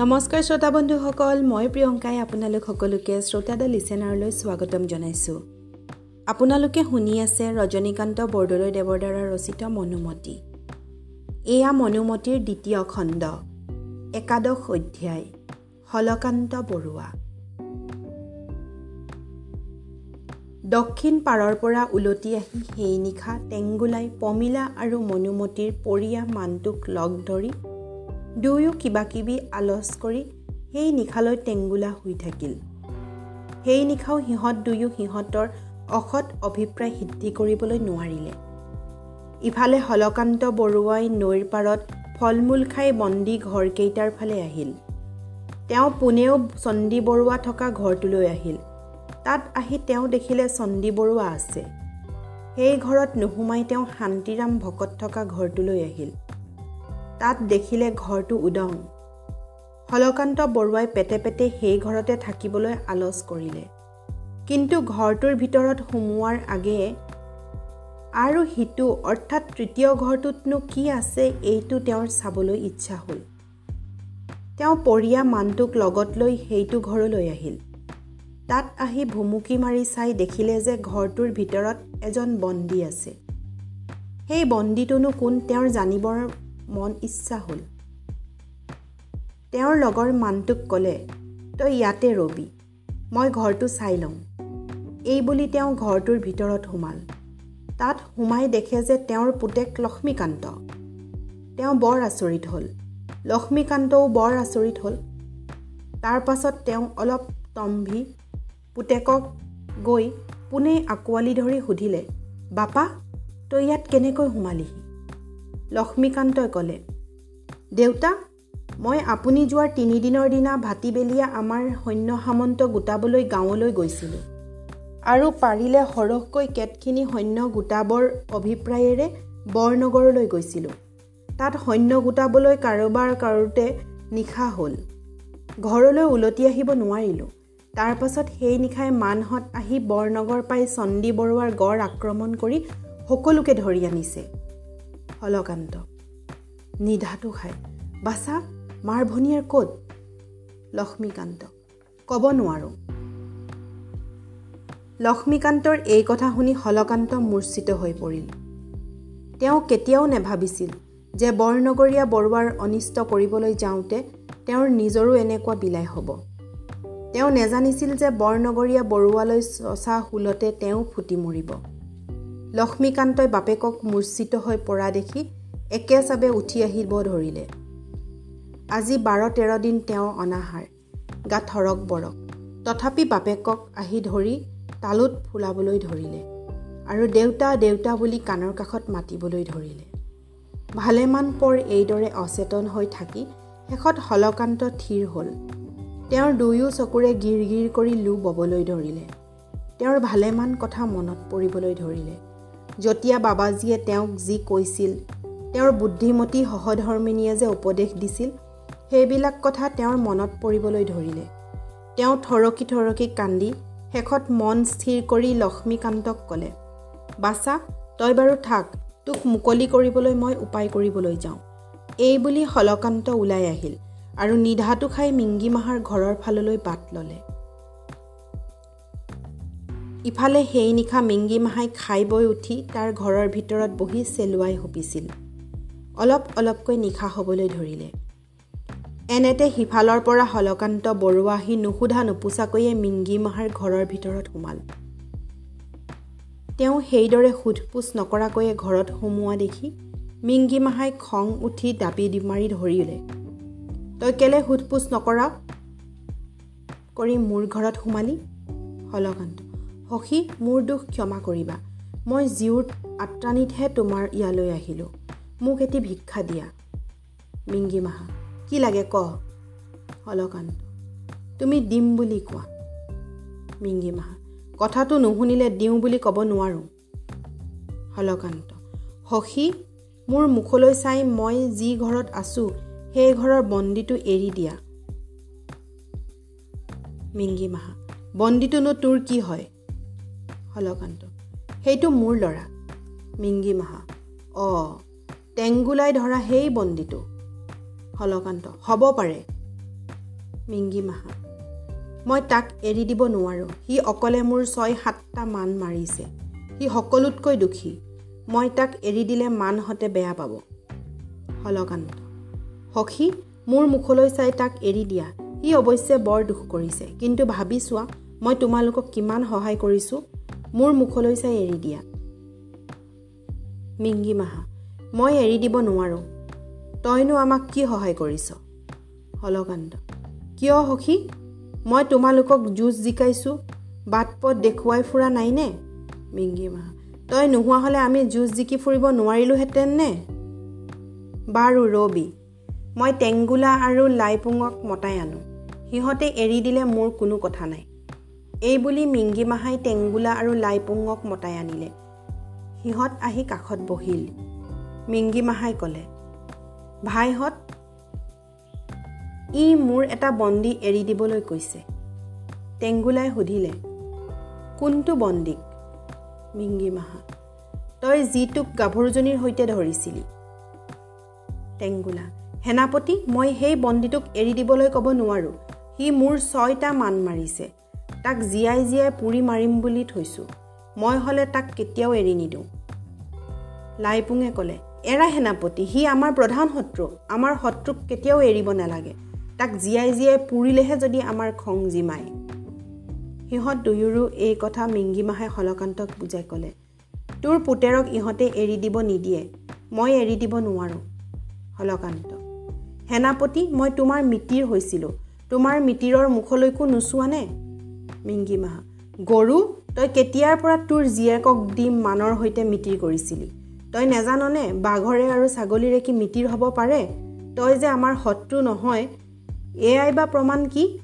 নমস্কাৰ শ্ৰোতা বন্ধুসকল মই প্ৰিয়ংকাই আপোনালোক সকলোকে শ্ৰোতা দ্য লিচেনাৰলৈ স্বাগতম জনাইছোঁ। আপোনালোকে শুনি আছে ৰজনীকান্ত বৰদলৈ দেৱৰ দ্বাৰা ৰচিত মনুমতী। এয়া মনুমতীৰ দ্বিতীয় খণ্ড একাদশ অধ্যায় হলকান্ত বৰুৱা। দক্ষিণ পাৰৰ পৰা উলটি আহি সেই নিশা টেংগুলাই পমিলা আৰু মনুমতীৰ পৰিয়া মানটোক লগ ধৰি দুয়ো কিবা কিবি আলচ কৰি সেই নিশালৈ টেংগুলা শুই থাকিল। সেই নিশাও সিহঁত দুয়ো সিহঁতৰ অসৎ অভিপ্ৰায় সিদ্ধি কৰিবলৈ নোৱাৰিলে। ইফালে হলকান্ত বৰুৱাই নৈৰ পাৰত ফল মূল খাই বন্দী ঘৰকেইটাৰ ফালে আহিল। তেওঁ পোনেও চণ্ডী বৰুৱা থকা ঘৰটোলৈ আহিল। তাত আহি তেওঁ দেখিলে চণ্ডী বৰুৱা আছে। সেই ঘৰত নোসোমাই তেওঁ শান্তিৰাম ভকত থকা ঘৰটোলৈ আহিল। তাত দেখিলে ঘৰটো উদং। হলকান্ত বৰুৱাই পেটে পেটে সেই ঘৰতে থাকিবলৈ আলচ কৰিলে। কিন্তু ঘৰটোৰ ভিতৰত সোমোৱাৰ আগেয়ে আৰু সিটো অৰ্থাৎ তৃতীয় ঘৰটোতনো কি আছে এইটো তেওঁৰ চাবলৈ ইচ্ছা হ'ল। তেওঁ পৰিয়া মানটোক লগত লৈ সেইটো ঘৰলৈ আহিল। তাত আহি ভুমুকি মাৰি চাই দেখিলে যে ঘৰটোৰ ভিতৰত এজন বন্দী আছে। সেই বন্দীটোনো কোন তেওঁৰ জানিবৰ মন ইচ্ছা হ'ল। তেওঁৰ লগৰ মানটোক ক'লে তই ইয়াতে ৰবি মই ঘৰটো চাই লওঁ এই বুলি তেওঁ ঘৰটোৰ ভিতৰত সোমাল। তাত সোমাই দেখে যে তেওঁৰ পুতেক লক্ষ্মীকান্ত। তেওঁ বৰ আচৰিত হ'ল। লক্ষ্মীকান্তও বৰ আচৰিত হ'ল। তাৰ পাছত তেওঁ অলপ তম্ভি পুতেকক গৈ পোনেই আঁকোৱালি ধৰি সুধিলে বাপা তই ইয়াত কেনেকৈ সোমালিহি? লক্ষ্মীকান্তই ক'লে দেউতা মই আপুনি যোৱাৰ তিনিদিনৰ দিনা ভাটিবেলিয়া আমাৰ সৈন্য সামন্ত গোটাবলৈ গাঁৱলৈ গৈছিলোঁ আৰু পাৰিলে সৰহকৈ কেতখিনি সৈন্য গোটাবৰ অভিপ্ৰায়েৰে বৰনগৰলৈ গৈছিলোঁ। তাত সৈন্য গোটাবলৈ কাৰোবাৰ কৰোঁতে নিশা হ'ল। ঘৰলৈ উলটি আহিব নোৱাৰিলোঁ। তাৰ পাছত সেই নিশাই মানহঁত আহি বৰনগৰ পাই চণ্ডী বৰুৱাৰ গড় আক্ৰমণ কৰি সকলোকে ধৰি আনিছে। হলকান্ত নিধাটো খাই। বাচা মাৰ ভনীয়েৰ ক'ত? লক্ষ্মীকান্ত। ক'ব নোৱাৰোঁ। লক্ষ্মীকান্তৰ এই কথা শুনি হলকান্ত মূৰ্ছিত হৈ পৰিল। তেওঁ কেতিয়াও নেভাবিছিল যে বৰনগৰীয়া বৰুৱাৰ অনিষ্ট কৰিবলৈ যাওঁতে তেওঁৰ নিজৰো এনেকুৱা বিলাই হ'ব। তেওঁ নেজানিছিল যে বৰনগৰীয়া বৰুৱালৈ চচা শোলতে তেওঁ ফুটি মৰিব। লক্ষ্মীকান্তই বাপেকক মূৰ্ছিত হৈ পৰা দেখি একে চাবে উঠি আহিব ধৰিলে। আজি বাৰ তেৰ দিন তেওঁ অনাহাৰ গা থৰক বৰক। তথাপি বাপেকক আহি ধৰি তালুত ফুলাবলৈ ধৰিলে আৰু দেউতা দেউতা বুলি কাণৰ কাষত মাতিবলৈ ধৰিলে। ভালেমান পৰ এইদৰে অচেতন হৈ থাকি শেষত হলকান্ত থিৰ হ'ল। তেওঁৰ দুয়ো চকুৰে গিৰ গিৰ কৰি লো ববলৈ ধৰিলে। তেওঁৰ ভালেমান কথা মনত পৰিবলৈ ধৰিলে। যেতিয়া বাবাজীয়ে তেওঁক যি কৈছিল তেওঁৰ বুদ্ধিমতী সহধৰ্মিনীয়ে যে উপদেশ দিছিল সেইবিলাক কথা তেওঁৰ মনত পৰিবলৈ ধৰিলে। তেওঁ থৰকি থৰকি কান্দি শেষত মন স্থিৰ কৰি লক্ষ্মীকান্তক ক'লে বাছা তই বাৰু থাক তোক মুকলি কৰিবলৈ মই উপায় কৰিবলৈ যাওঁ। এই বুলি হলকান্ত ওলাই আহিল আৰু নিধাটো খাই মিংগীমাহাৰ ঘৰৰ ফাললৈ বাট ল'লে। ইফালে সেই নিশা মিংগীমাহাই খাই বৈ উঠি তাৰ ঘৰৰ ভিতৰত বহি চেলুৱাই সপিছিল অলপ অলপকৈ নিশা হ'বলৈ ধৰিলে। এনেতে সিফালৰ পৰা হলকান্ত বৰুৱা আহি নুসোধা নোপোচাকৈয়ে মিংগীমাহাৰ ঘৰৰ ভিতৰত সোমাল। তেওঁ সেইদৰে সোধ পোছ নকৰাকৈয়ে ঘৰত সোমোৱা দেখি মিংগীমাহাই খং উঠি দাবী মাৰি ধৰিলে। তই কেলে সোধ পোছ নকৰা কৰি মোৰ ঘৰত সোমালি হলকান্ত। সখী মোৰ দুখ ক্ষমা কৰিবা। মই জীউৰ আত্ৰাণীতহে তোমাৰ ইয়ালৈ আহিলোঁ। মোক এটি ভিক্ষা দিয়া। মিংগীমাহা কি লাগে ক হলকান্ত তুমি দিম বুলি কোৱা। মিংগীমাহা কথাটো নুশুনিলে দিওঁ বুলি ক'ব নোৱাৰোঁ। হলকান্ত সখী মোৰ মুখলৈ চাই মই যি ঘৰত আছোঁ সেই ঘৰৰ বন্দীটো এৰি দিয়া। মিংগীমাহা বন্দীটোনো তোৰ কি হয়? হলকান্ত। সেইটো মোৰ ল'ৰা মিংগীমাহা অঁ টেংগুলাই ধৰা সেই বন্দীটো। হলকান্ত হ'ব পাৰে। মিংগী মাহা মই তাক এৰি দিব নোৱাৰোঁ। সি অকলে মোৰ ছয় সাতটা মান মাৰিছে। সি সকলোতকৈ দুখী। মই তাক এৰি দিলে মানহঁতে বেয়া পাব। হলকান্ত সখী মোৰ মুখলৈ চাই তাক এৰি দিয়া। সি অৱশ্যে বৰ দুখ কৰিছে। কিন্তু ভাবি চোৱা মই তোমালোকক কিমান সহায় কৰিছোঁ। মোৰ মুখলৈ চাই এৰি দিয়া। মিংগী মাহা মই এৰি দিব নোৱাৰোঁ। তইনো আমাক কি সহায় কৰিছ? হলকান্ত কিয় সখী? মই তোমালোকক যুঁজ জিকাইছোঁ বাট পথ দেখুৱাই ফুৰা নাইনে? মিংগী মাহা তই নোহোৱা হ'লে আমি যুঁজ জিকি ফুৰিব নোৱাৰিলোহেঁতেন নে? বাৰু ৰবি মই টেংগুলা আৰু লাইপুঙক মতাই আনো। সিহঁতে এৰি দিলে মোৰ কোনো কথা নাই। এই বুলি মিংগী মাহাই টেংগুলা আৰু লাইপুঙক মতাই আনিলে। সিহঁত আহি কাষত বহিল। মিংগী মাহাই ক'লে ভাইহঁত ই মোৰ এটা বন্দী এৰি দিবলৈ কৈছে টেংগুলাই সুধিলে কোনটো বন্দীক মিংগী মাহা তই যিটোক গাভৰুজনীৰ সৈতে ধৰিছিলি টেংগুলা সেনাপতি মই সেই বন্দীটোক এৰি দিবলৈ ক'ব নোৱাৰোঁ। সি মোৰ ছয়টা মান মাৰিছে। তাক জীয়াই জীয়াই পুৰি মাৰিম বুলি থৈছোঁ। মই হ'লে তাক কেতিয়াও এৰি নিদিওঁ। লাইপুঙে ক'লে এৰা সেনাপতি সি আমাৰ প্ৰধান শত্ৰু। আমাৰ শত্ৰুক কেতিয়াও এৰিব নালাগে। তাক জীয়াই জীয়াই পুৰিলেহে যদি আমাৰ খং জিমায় সিহঁত দুয়োৰো এই কথা মিংগীমাহে হলকান্তক বুজাই ক'লে তোৰ পুতেৰক ইহঁতে এৰি দিব নিদিয়ে। মই এৰি দিব নোৱাৰোঁ। হলকান্ত সেনাপতি মই তোমাৰ মিতিৰ হৈছিলোঁ। তোমাৰ মিতিৰৰ মুখলৈকো নোচোৱানে? মিংগীমাহা গৰু তই কেতিয়াৰ পৰা তোৰ জীয়েকক দি মানৰ সৈতে মিতিৰ কৰিছিলি? তই নেজাননে বাঘৰে আৰু ছাগলীৰে কি মিতিৰ হ'ব পাৰে? তই যে আমাৰ শত্ৰু নহয় এয়াই বা প্ৰমাণ কি?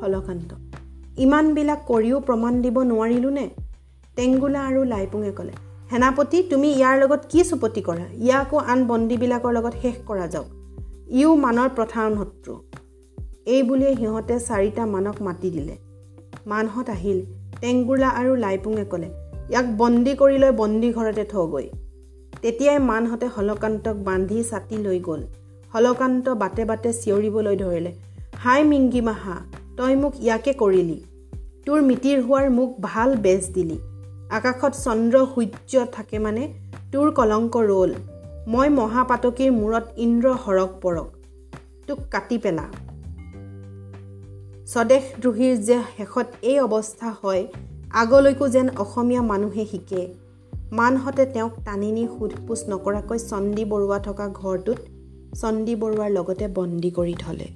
হলকান্ত। ইমানবিলাক কৰিও প্ৰমাণ দিব নোৱাৰিলোনে? টেংগুলা আৰু লাইপুঙে ক'লে সেনাপতি তুমি ইয়াৰ লগত কি চুপতি কৰা? ইয়াকো আন বন্দীবিলাকৰ লগত শেষ কৰা যাওক। ইও মানৰ প্ৰধান শত্ৰু। এই বুলিয়ে সিহঁতে চাৰিটা মানক মাতি দিলে। মানহঁত আহিল। টেংগুলা আৰু লাইপুঙে ক'লে ইয়াক বন্দী কৰি লৈ বন্দী ঘৰতে থগৈ তেতিয়াই মানহঁতে হলকান্তক বান্ধি ছাতি লৈ গ'ল। হলকান্ত বাটে বাটে চিঞৰিবলৈ ধৰিলে হাই মিংগী মাহা তই মোক ইয়াকে কৰিলি। তোৰ মিতিৰ হোৱাৰ মোক ভাল বেজ দিলি। আকাশত চন্দ্ৰ সূৰ্য থাকে মানে তোৰ কলংক ৰ'ল। মই মহাপাতকীৰ মূৰত ইন্দ্ৰ সৰগ পৰক। তোক কাটি পেলা। স্বদেশদ্ৰোহীৰ যে শেষত এই অৱস্থা হয় আগলৈকো যেন অসমীয়া মানুহে শিকে। মানহঁতে তেওঁক টানি নি সোধ পোছ নকৰাকৈ চণ্ডী বৰুৱা থকা ঘৰটোত চণ্ডী বৰুৱাৰ লগতে বন্দী কৰি থ'লে।